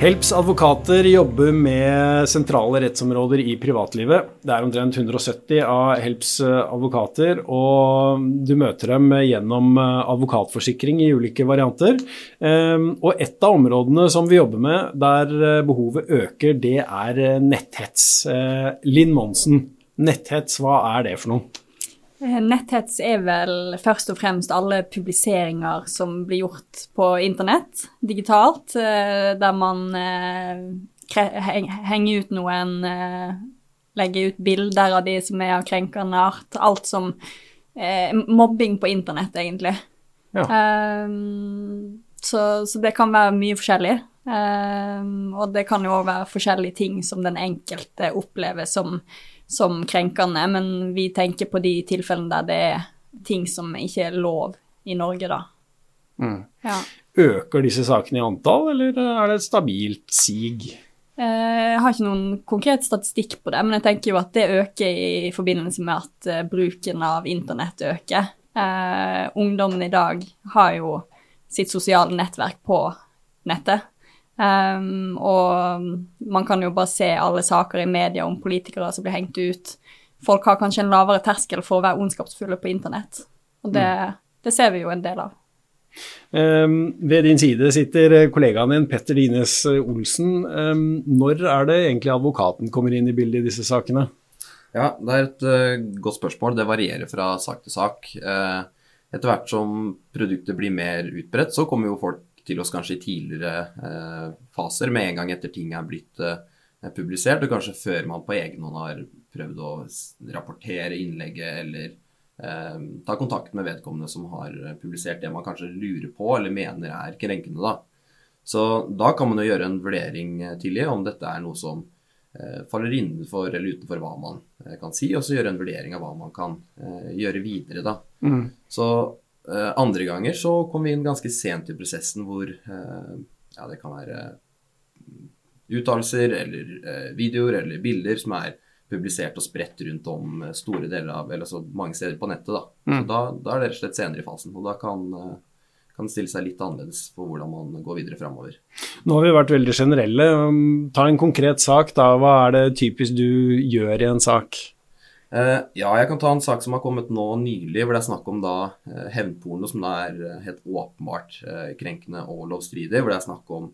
Helps advokater jobber med sentrale rettsområder i privatlivet. Det er omtrent 170 av Helps advokater, og du møter dem gjennom advokatforsikring i ulike varianter. Ehm, og et av områdene som vi jobber med der behovet øker, det er netthets. Eh, Linn Monsen, netthets, hva er det for noe? Eh, netthets er vel først og fremst alle publiseringer som blir gjort på internett, digitalt, eh, der man eh, henger ut noen Legger ut bilder av de som er av krenkende art. Alt som Mobbing på internett, egentlig. Ja. Um, så, så, det kan være mye forskjellig. Um, og det kan jo òg være forskjellige ting som den enkelte opplever som som krenkende, men vi tenker på de tilfellene der det er ting som ikke er lov i Norge, da. Mm. Ja. Øker disse sakene i antall, eller er det et stabilt sig? Eh, jeg har ikke noen konkret statistikk på det, men jeg tenker jo at det øker i forbindelse med at uh, bruken av internett øker. Uh, ungdommen i dag har jo sitt sosiale nettverk på nettet. Um, og man kan jo bare se alle saker i media om politikere som blir hengt ut. Folk har kanskje en lavere terskel for å være ondskapsfulle på internett. Og det, mm. det ser vi jo en del av. Um, ved din side sitter kollegaen din Petter Dines Olsen. Um, når er det egentlig advokaten kommer inn i bildet i disse sakene? Ja, Det er et uh, godt spørsmål. Det varierer fra sak til sak. Uh, etter hvert som produktet blir mer utbredt, så kommer jo folk til oss kanskje i tidligere eh, faser, med en gang etter ting er blitt eh, publisert, og kanskje før man på egen hånd har prøvd å rapportere innlegget eller eh, ta kontakt med vedkommende som har publisert det man kanskje lurer på eller mener er krenkende. da. Så da kan man jo gjøre en vurdering tidlig om dette er noe som eh, faller innenfor eller utenfor hva man kan si, og så gjøre en vurdering av hva man kan gjøre videre. da. Mm. Så andre ganger så kom vi inn ganske sent i prosessen hvor uh, ja, det kan være mm, uttalelser eller uh, videoer eller bilder som er publisert og spredt rundt om store deler av, eller så mange steder på nettet. Da. Mm. Så da, da, er det rett og slett senere i fasen. Og da kan, kan stille seg litt annerledes for hvordan man går videre framover. Nå har vi vært veldig generelle. Um, ta en konkret sak, da. Hva er det typisk du gjør i en sak? Uh, ja, jeg kan ta en sak som har kommet nå nylig, hvor det er snakk om da uh, hevnporno, som da er uh, helt åpenbart krenkende og lovstridig. Hvor det er snakk om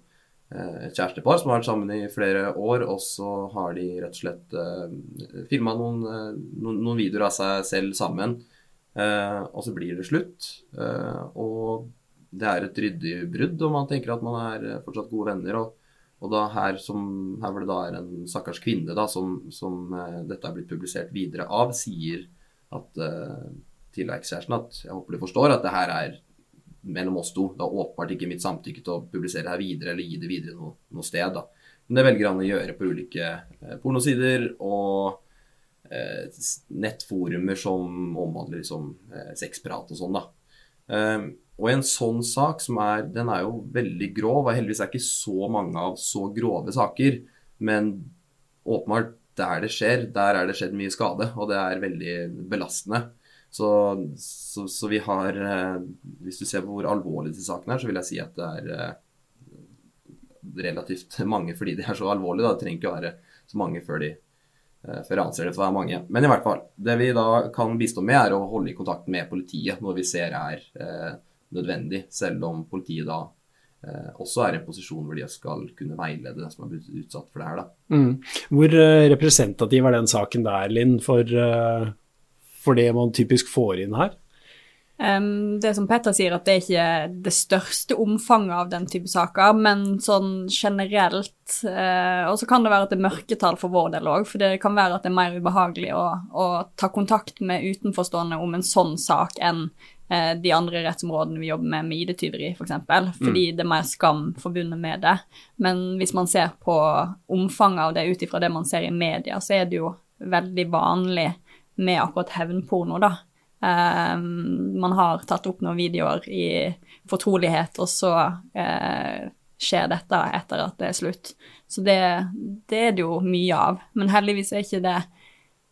et kjærestepar som har vært sammen i flere år, og så har de rett og slett uh, filma noen, noen, noen, videoer av seg selv sammen. og så blir det slutt. og det er et ryddig brudd, og man tenker at man er fortsatt gode venner. og og da her, som, her hvor det da er en stakkars kvinne da, som, som uh, dette er blitt publisert videre av, sier at, uh, til ekskjæresten at jeg håper du forstår at det her er mellom oss to. Det er åpenbart ikke mitt samtykke til å publisere det her videre eller gi det videre noe, noe sted. da. Men det velger han å gjøre på ulike uh, pornosider og nettforumer som omhandler liksom, sexprat og sånn. da. Og i en sånn sak, som er, den er jo veldig grov, og heldigvis er ikke så mange av så grove saker, men åpenbart der det skjer, der er det skjedd mye skade, og det er veldig belastende. Så, så, så vi har eh, Hvis du ser på hvor alvorlig disse sakene er, så vil jeg si at det er eh, relativt mange fordi de er så alvorlige. Da. Det trenger ikke å være så mange før de eh, før anser det for å være mange. Men i hvert fall. Det vi da kan bistå med, er å holde i kontakt med politiet når vi ser er nødvendig, selv om politiet da eh, også er i en posisjon hvor de skal kunne veilede den som er blitt utsatt for det her. Mm. Hvor eh, representativ er den saken der, Linn, for, eh, for, det man typisk får inn her? Um, det som Petter sier, at det er ikke det største omfanget av den type saker, men sånn generelt uh, Og så kan det være at det er mørketall for vår del òg, for det kan være at det er mer ubehagelig å, å ta kontakt med utenforstående om en sånn sak enn de andre rettsområdene vi jobber med, med ID-tyveri f.eks., for eksempel, fordi mm. det er mer skam forbundet med det. Men hvis man ser på omfanget av det ut ifra det man ser i media, så er det jo veldig vanlig med akkurat hevnporno, da. Um, man har tatt opp noen videoer i fortrolighet, og så uh, skjer dette etter at det er slutt. Så det, det er det jo mye av. Men heldigvis er ikke det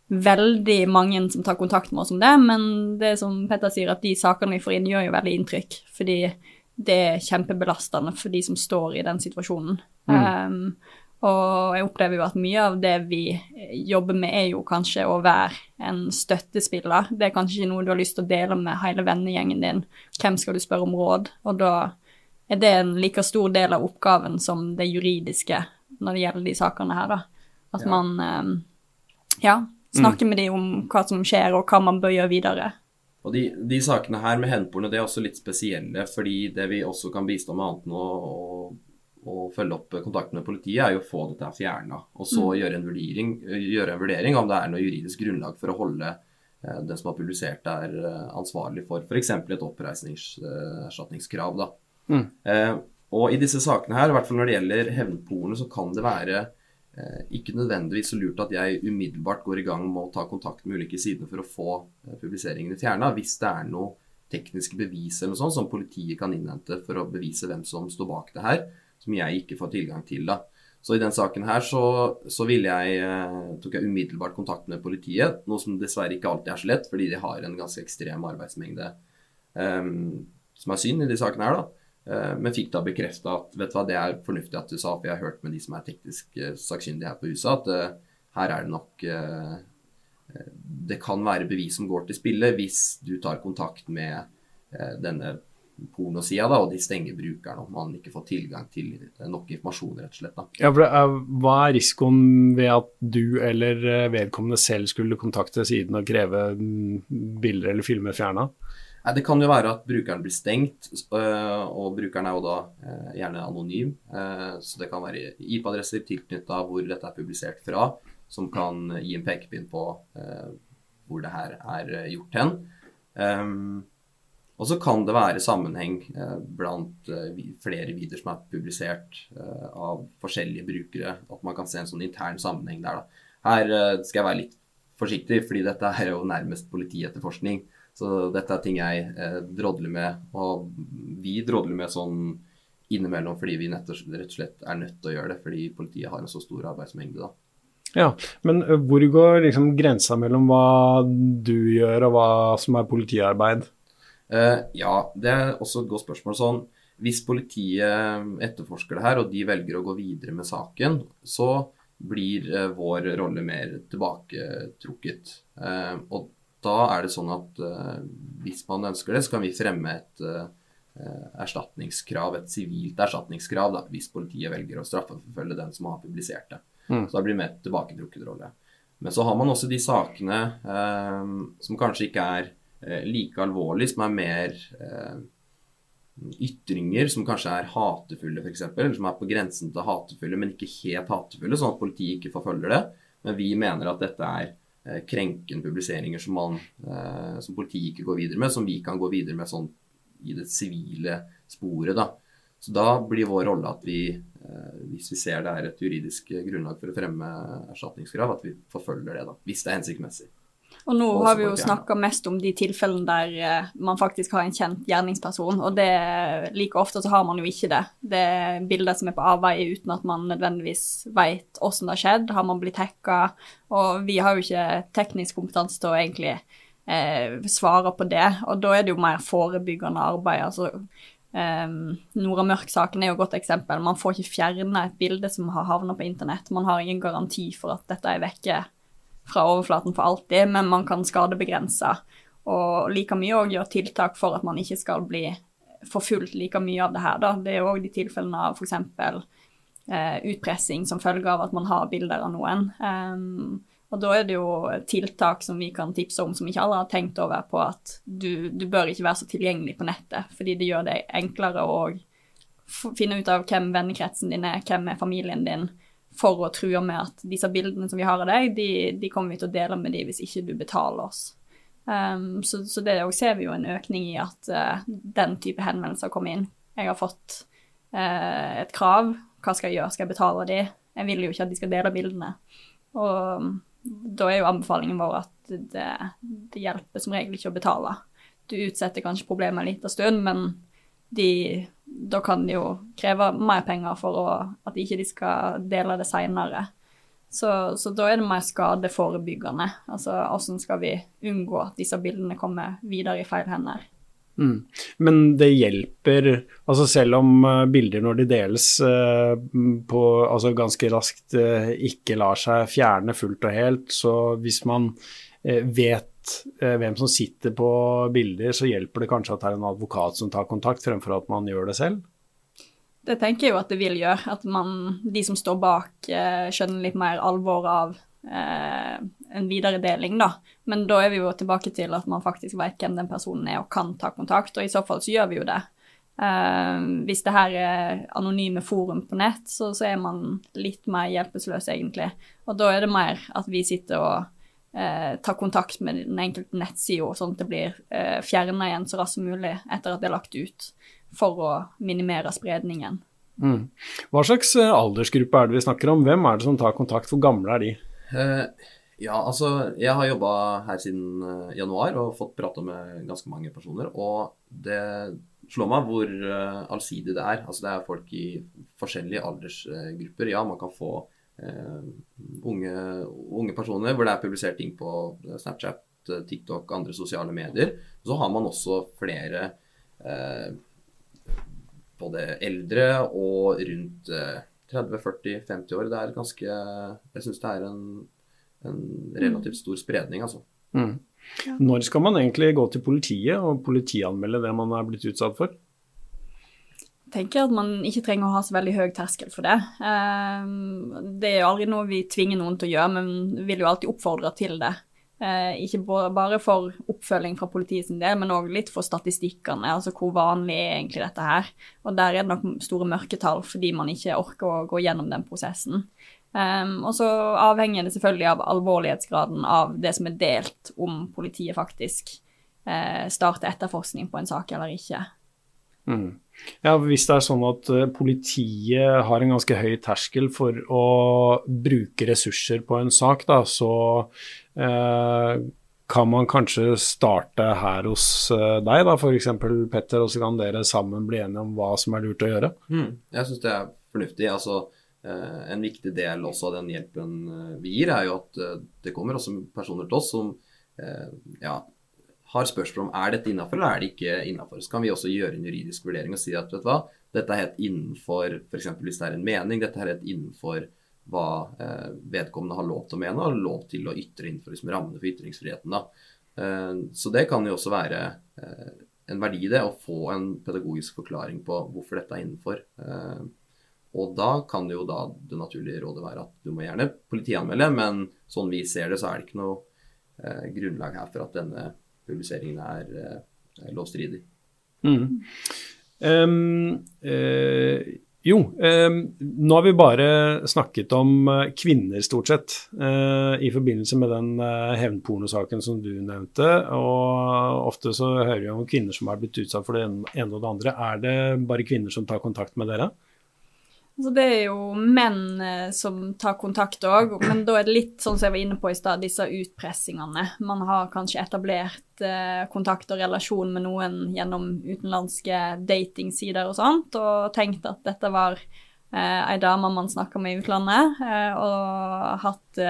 veldig mange som tar kontakt med oss om det, men det som Petter sier, at de sakene vi får inn, gjør jo veldig inntrykk. Fordi det er kjempebelastende for de som står i den situasjonen. Um, og jeg opplever jo at mye av det vi jobber med, er jo kanskje å være en støttespiller. Det er kanskje ikke noe du har lyst til å dele med hele vennegjengen din. Hvem skal du spørre om råd? Og da er det en like stor del av oppgaven som det juridiske når det gjelder de sakene her, da. At Ja. man um, ja, snakker med dem om hva som skjer, og hva man bør gjøre videre. Og de, de sakene her med henporene, det er også litt spesielle, fordi det vi også kan bistå med annet enn å, å, følge opp kontakten med politiet, er jo å få dette fjerna. Og så gjøre, en gjøre en vurdering om det er noe juridisk grunnlag for å holde eh, den som har publisert det, er ansvarlig for f.eks. et oppreisningserstatningskrav. Eh, Mm. Eh, og i disse sakene her, i hvert fall når det gjelder hevnporno, så kan det være ikke nødvendigvis så lurt at jeg umiddelbart går i gang med å ta kontakt med ulike sider for å få eh, publiseringene fjerna, hvis det er noe tekniske bevis eller noe sånt som politiet kan innhente for å bevise hvem som står bak det her, som jeg ikke får tilgang til. da. Så i den saken her så, så jeg, eh, tok jeg umiddelbart kontakt med politiet, noe som dessverre ikke alltid er så lett, fordi de har en ganske ekstrem arbeidsmengde, um, som er synd i de sakene her. da. Eh, Men fikk da bekrefta at vet du hva, det er fornuftig at du sa, for jeg har hørt med de som er teknisk eh, sakkyndige her på huset, at eh, her er det nok Det kan være bevis som går til spille hvis du tar kontakt med denne pornosida da, og de stenger brukeren, om man ikke får tilgang til nok informasjon, rett og slett. da. Ja, for er, hva er risikoen ved at du eller vedkommende selv skulle kontakte siden og kreve mm, bilder eller filmer fjerna? Nei, Det kan jo være at brukeren blir stengt, øh, og brukeren er jo da øh, gjerne anonym. øh, Så det kan være IP-adresser tilknytta hvor dette er publisert fra, som kan gi en pekepinn på hvor det her er gjort hen. Um, og så kan det være sammenheng blant flere videoer som er publisert av forskjellige brukere. At man kan se en sånn intern sammenheng der. da. Her skal jeg være litt forsiktig, fordi dette er jo nærmest politietterforskning. Så dette er ting jeg eh, drodler med, og vi drodler med sånn innimellom fordi vi rett og slett er nødt til å gjøre det, fordi politiet har en så stor arbeidsmengde. da. Ja, men hvor går liksom grensa mellom hva du gjør og hva som er politiarbeid? Eh, ja, det er også et godt spørsmål. Sånn, hvis politiet etterforsker det her, og de velger å gå videre med saken, så blir eh, vår rolle mer tilbaketrukket. Eh, og da er det sånn at eh, hvis man ønsker det, så kan vi fremme et eh, erstatningskrav, et sivilt erstatningskrav, da, hvis politiet velger å straffeforfølge den som har publisert det. Mm. Så da blir det mer tilbaketrukket rolle. Men så har man også de sakene eh, som kanskje ikke er eh, like alvorlige, som er mer eh, ytringer som kanskje er hatefulle, f.eks., eller som er på grensen til hatefulle, men ikke helt hatefulle, sånn at politiet ikke forfølger det. Men vi mener at dette er krenkende publiseringer som, man, eh, som politiet ikke går videre med, som vi kan gå videre med sånn i det sivile sporet. da. Så da blir vår rolle at vi, eh, hvis vi ser det er et juridisk grunnlag for å fremme erstatningskrav, at vi forfølger det, da, hvis det er hensiktsmessig. Og nå har vi jo snakka mest om de tilfellene der eh, man faktisk har en kjent gjerningsperson, og det like ofte så har man jo ikke det. Det er bilder som er på avveie uten at man nødvendigvis veit åssen det har skjedd. Har man blitt hacka? Og vi har jo ikke teknisk kompetanse til å egentlig eh, svare på det, og da er det jo mer forebyggende arbeid. altså Um, Nora Mørk-saken er jo et godt eksempel. Man får ikke fjerna et bilde som har havna på internett. Man har ingen garanti for at dette er vekke fra overflaten for alltid, men man kan skadebegrense. Og like mye òg gjøre tiltak for at man ikke skal bli forfulgt like mye av det her. Da. Det er òg de tilfellene av f.eks. Eh, utpressing som følge av at man har bilder av noen. Um, og da er det jo tiltak som vi kan tipse om som ikke alle har tenkt over på at du, du bør ikke være så tilgjengelig på nettet, fordi det gjør det enklere å finne ut av hvem vennekretsen din er, hvem er familien din, for å true med at disse bildene som vi har av deg, de, de kommer vi til å dele med de hvis ikke du betaler oss. Um, så, så det òg ser vi jo en økning i at uh, den type henvendelser kommer inn. Jeg har fått uh, et krav. Hva skal jeg gjøre? Skal jeg betale de? Jeg vil jo ikke at de skal dele bildene. Og um, da er jo anbefalingen vår at det, det hjelper som regel ikke å betale. Du utsetter kanskje problemet en liten stund, men de, da kan de jo kreve mer penger for å, at ikke de skal dele det seinere. Så, så da er det mer skadeforebyggende. Altså hvordan skal vi unngå at disse bildene kommer videre i feil hender. Mm. Men det hjelper, altså selv om uh, bilder når de deles uh, på, altså ganske raskt uh, ikke lar seg fjerne fullt og helt, så hvis man vet hvem som sitter på bilder, så hjelper det kanskje at det er en advokat som tar kontakt, fremfor at man gjør det selv? Det tenker jeg jo at det vil gjøre, at man, de som står bak, skjønner litt mer alvor av eh, en videredeling, da. Men da er vi jo tilbake til at man faktisk vet hvem den personen er og kan ta kontakt, og i så fall så gjør vi jo det. Eh, hvis det her er anonyme forum på nett, så, så, er man litt mer hjelpeløs, egentlig. Og da er det mer at vi sitter og eh, tar kontakt med den enkelte nettsida, sånn at det blir eh, fjerna igjen så raskt som mulig etter at det er lagt ut, for å minimere spredningen. Mm. Hva slags eh, aldersgruppe er det vi snakker om? Hvem er det som tar kontakt? Hvor gamle er de? Uh, ja, altså jeg har jobba her siden uh, januar og fått prata med ganske mange personer. Og det slår meg hvor uh, allsidig det er. Altså det er folk i forskjellige aldersgrupper. Ja, man kan få unge, unge, personer hvor det er publisert ting på Snapchat, TikTok, andre sosiale medier. Så har man også flere både eldre og rundt 30-40-50 år. Det er ganske Jeg syns det er en, en, relativt stor spredning, altså. Mm. Ja. Når skal man egentlig gå til politiet og politianmelde det man er blitt utsatt for? Tenker at man ikke trenger å ha så veldig høy terskel for det. Ehm, det er jo aldri noe vi tvinger noen til å gjøre, men vi vil jo alltid oppfordre til det. Eh, ikke bare for oppfølging fra politiet sin del, men òg litt for statistikkene. Altså hvor vanlig er egentlig dette her. Og der er det nok store mørketall fordi man ikke orker å gå gjennom den prosessen. Um, og så avhenger det selvfølgelig av alvorlighetsgraden av det som er delt, om politiet faktisk uh, starter etterforskning på en sak eller ikke. Mm. Ja, Hvis det er sånn at uh, politiet har en ganske høy terskel for å bruke ressurser på en sak, da, så eh, kan man kanskje starte her hos uh, deg, da, f.eks. Petter, og så kan dere sammen bli enige om hva som er lurt å gjøre? Mm. Jeg syns det er fornuftig. altså En viktig del også av den hjelpen vi gir, er jo at det kommer også personer til oss som ja, har spørsmål om er dette innafor eller er det ikke innafor. Så kan vi også gjøre en juridisk vurdering og si at vet du hva, dette er helt innenfor f.eks. hvis det er en mening, dette er helt innenfor hva eh, vedkommende har lov til å mene og lov til å ytre innenfor liksom, rammene for ytringsfriheten. Eh, så det kan jo også være eh, en verdi det, å få en pedagogisk forklaring på hvorfor dette er innenfor. Eh, og da kan jo da det naturlige rådet være at du må gjerne politianmelde, men sånn vi ser det, så er det ikke noe eh, grunnlag her for at denne publiseringen er, er eh, lovstridig. Mm. Um, uh, jo, um, nå har vi bare snakket om eh, kvinner, stort sett, uh, i forbindelse med den uh, hevnpornosaken som du nevnte. Og ofte så hører vi om kvinner som har blitt utsatt for det ene og det andre. Er det bare kvinner som tar kontakt med dere? Altså, det er jo menn eh, som tar kontakt òg, men da er det litt sånn som jeg var inne på i stad, disse utpressingene. Man har kanskje etablert eh, kontakt og relasjon med noen gjennom utenlandske datingsider og sånt, og tenkt at dette var eh, ei dame man snakka med i utlandet, eh, og hatt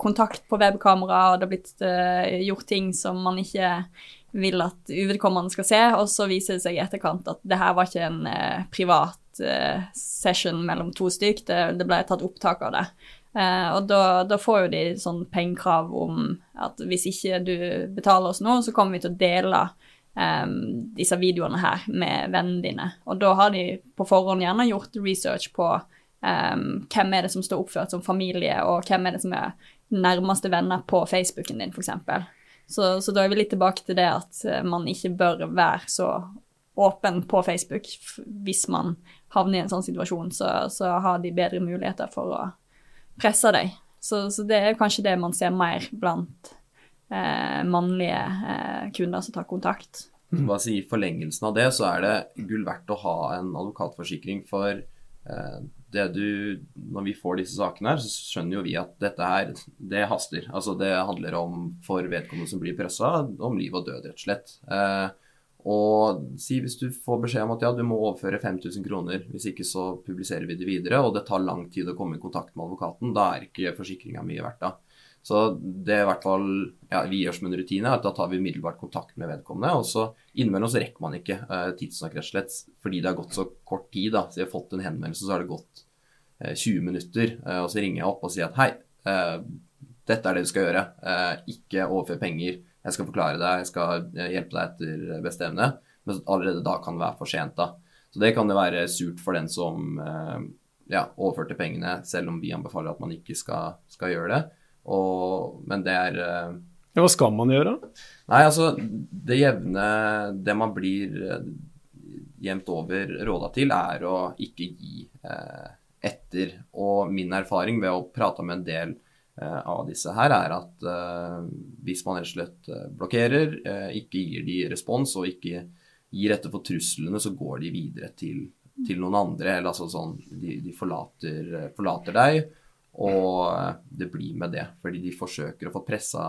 kontakt på webkamera, og det har blitt gjort ting som man ikke vil at uvedkommende skal se, og så viser det seg i etterkant at det her var ikke en privat session mellom to stykk. Det, det, ble tatt opptak av det. Uh, og da, da, får jo de sånn pengekrav om at hvis ikke du betaler oss nå, så kommer vi til å dele um, disse videoene her med vennene dine. Og da har de på forhånd gjerne gjort research på um, hvem er det som står oppført som familie, og hvem er det som er nærmeste venner på Facebooken din, f.eks. Så, så da er vi litt tilbake til det at eh, man ikke bør være så åpen på Facebook hvis man havner i en sånn situasjon, så, så har de bedre muligheter for å presse deg. Så, så, det er kanskje det man ser mer blant eh, mannlige eh, kunder som tar kontakt. Hva Bare si I forlengelsen av det så er det gull verdt å ha en advokatforsikring. For eh, det du, når vi får disse sakene her, så skjønner jo vi at dette her, det haster. Altså Det handler om, for vedkommende som blir pressa, om liv og død, rett og slett. Eh, og si hvis du får beskjed om at ja, du må overføre 5000 kroner, hvis ikke så publiserer vi det videre, og det tar lang tid å komme i kontakt med advokaten, da er ikke forsikringa mye verdt da. Så det er i hvert fall ja, vi gjør som en rutine, at da tar vi umiddelbart kontakt med vedkommende. Og så innimellom så rekker man ikke eh, tidsnok rett og slett fordi det har gått så kort tid. da, Så jeg har fått en henvendelse, så har det gått eh, 20 minutter. eh, og så ringer jeg opp og sier at hei, dette er det du skal gjøre. ikke overfør penger. Jeg skal forklare deg, jeg skal hjelpe deg etter beste evne. Men allerede da kan det være for sent. da. Så det kan det være surt for den som ja, overførte pengene, selv om vi anbefaler at man ikke skal, skal gjøre det. Og, men det er ja, Hva skal man gjøre? Nei, altså Det jevne Det man blir jevnt over råda til, er å ikke gi eh, etter. Og min erfaring ved å prate med en del av disse her, er at hvis man rett og slett blokkerer, ikke gir de respons og ikke gir etter for truslene, så går de videre til, til noen andre. eller altså sånn, De, de forlater, forlater deg og eh, det blir med det, fordi de forsøker å få pressa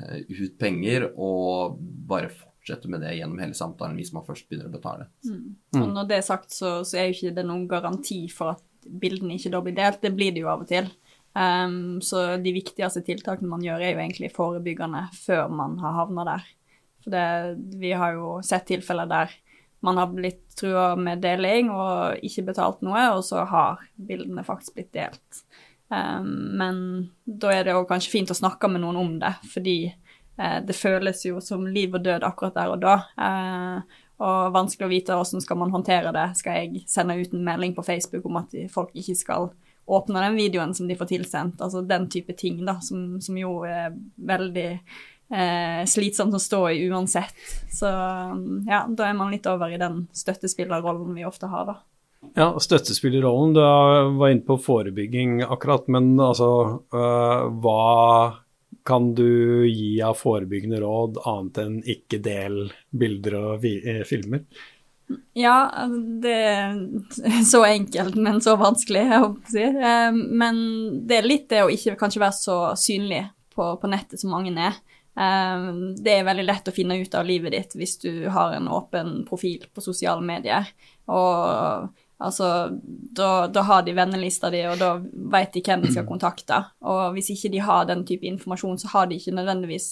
eh, ut penger og bare fortsette med det gjennom hele samtalen hvis man først begynner å betale. Mm. Og når det er sagt, så, så er jo ikke det noen garanti for at bildene ikke da blir delt. Det blir det jo av og til. Um, så de viktigste tiltakene man gjør, er jo egentlig forebyggende før man har havna der. For det, vi har jo sett tilfeller der man har blitt trua med deling og ikke betalt noe, og så har bildene faktisk blitt delt. Um, men da er det òg kanskje fint å snakke med noen om det, fordi uh, det føles jo som liv og død akkurat der og da. Uh, og vanskelig å vite hvordan skal man håndtere det. Skal jeg sende ut en melding på Facebook om at folk ikke skal åpne den videoen som de får tilsendt? Altså den type ting, da, som, som jo er veldig eh, slitsomt å stå i uansett. Så ja, da er man litt over i den støttespillerrollen vi ofte har, da. Ja, støttespillerrollen. Du var inne på forebygging akkurat, men altså øh, Hva kan du gi av forebyggende råd annet enn ikke del bilder og eh, filmer? Ja, det er så enkelt, men så vanskelig, jeg håper å si. Eh, men det er litt det å ikke kanskje være så synlig på, på nettet som mange er. Det er veldig lett å finne ut av livet ditt hvis du har en åpen profil på sosiale medier. Og Altså, da, da, har de vennelista di, og da vet de hvem de skal kontakte. Og hvis ikke de har den type informasjon, så har de ikke nødvendigvis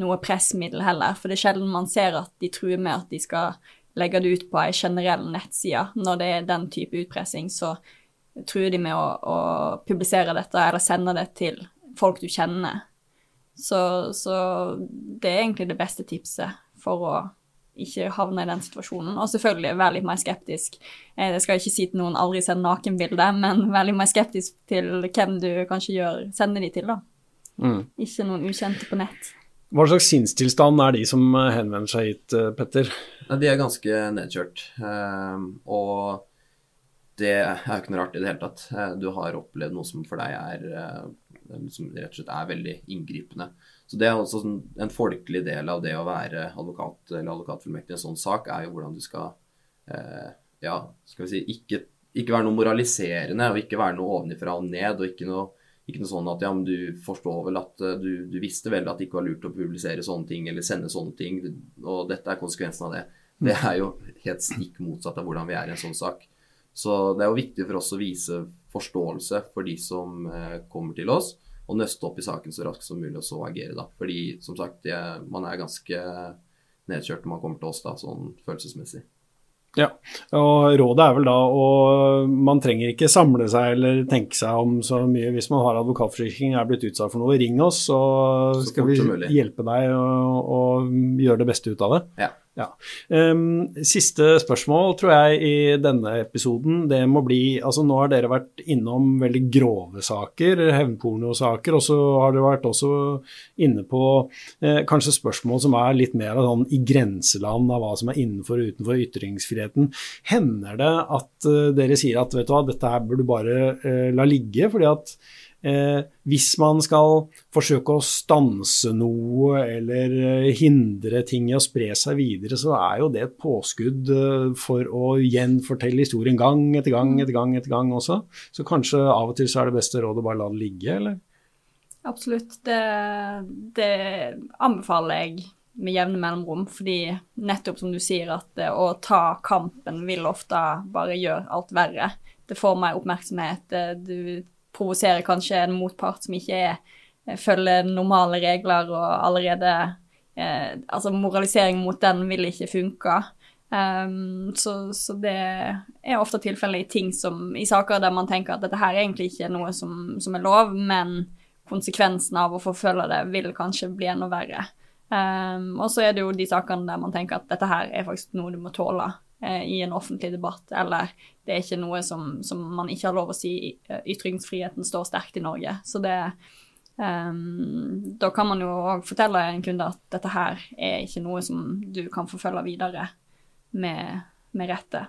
noe pressmiddel heller. For det er sjelden man ser at de truer med at de skal legge det ut på ei generell nettside. Når det er den type utpressing, så truer de med å, å publisere dette eller sende det til folk du kjenner. Så, så det er egentlig det beste tipset for å ikke havne i den situasjonen. Og selvfølgelig være litt mer skeptisk. Eh, jeg skal ikke si til noen aldri send nakenbilde, men være litt mer skeptisk til hvem du kanskje gjør, sender de til, da. Mm. Ikke noen ukjente på nett. Hva slags sinnstilstand er de som eh, henvender seg hit, eh, Petter? De er ganske nedkjørt. Og det er jo ikke noe rart i det hele tatt. Du har opplevd noe som for deg er som rett og slett er veldig inngripende. Så Det er også sånn, en folkelig del av det å være advokat eller advokatfullmektig i en sånn sak, er jo hvordan du skal eh, ja, skal vi si, ikke, ikke, være noe moraliserende og ikke være noe ovenifra og ned. og ikke noe, ikke noe sånn at ja, men du forstår vel at du, du, visste vel at det ikke var lurt å publisere sånne ting eller sende sånne ting, og dette er konsekvensen av det. Det er jo helt stikk motsatt av hvordan vi er i en sånn sak. Så det er jo viktig for oss å vise forståelse for de som uh, kommer til oss og nøste opp i saken så raskt som mulig, og så agere, da. Fordi som sagt, det, man er ganske nedkjørt når man kommer til oss, da, sånn følelsesmessig. Ja, og rådet er vel da å Man trenger ikke samle seg eller tenke seg om så mye hvis man har advokatforsikring er blitt utsatt for noe. Ring oss, så, så skal vi hjelpe deg og, gjøre det beste ut av det. Ja. Ja. Um, siste spørsmål, tror jeg, i denne episoden. Det må bli Altså, nå har dere vært innom veldig grove saker, hevnpornosaker, og så har dere vært også inne på eh, kanskje spørsmål som er litt mer sånn i grenseland av hva som er innenfor og utenfor ytringsfriheten. Hender det at uh, dere sier at vet du hva, dette her burde du bare uh, la ligge, fordi at Eh, hvis man skal forsøke å stanse noe eller eh, hindre ting i å spre seg videre, så er jo det et påskudd eh, for å gjenfortelle historien gang etter gang etter gang etter gang også. Så kanskje av og til så er det beste rådet å bare la det ligge, eller? Absolutt. Det, det anbefaler jeg med jevne mellomrom, fordi nettopp som du sier, at å ta kampen vil ofte bare gjøre alt verre. Det får mer oppmerksomhet. Du provoserer kanskje en motpart som ikke er følger normale regler og allerede eh, Altså moralisering mot den vil ikke funke. Um, så, så, det er ofte tilfellet i ting som I saker der man tenker at dette her egentlig ikke er noe som, som er lov, men konsekvensen av å forfølge det vil kanskje bli enda verre. Um, og så er det jo de sakene der man tenker at dette her er faktisk noe du må tåle eh, i en offentlig debatt, eller det er ikke noe som, som man ikke har lov å si. Ytringsfriheten står sterkt i Norge. Så det um, Da kan man jo òg fortelle en kunde at dette her er ikke noe som du kan forfølge videre med, med rette.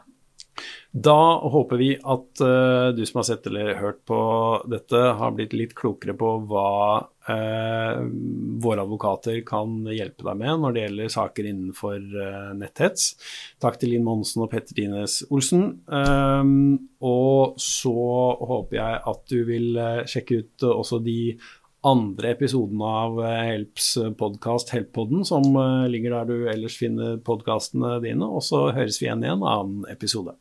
Da håper vi at uh, du som har sett eller hørt på dette, har blitt litt klokere på hva uh, våre advokater kan hjelpe deg med når det gjelder saker innenfor uh, netthets. Takk til Linn Monsen og Petter Dines Olsen. og så håper jeg at du vil sjekke ut også de andre episoden av eh, Helps podkast, Helppodden, som eh, ligger der du ellers finner podkastene dine. Og så høres vi igjen i en annen episode.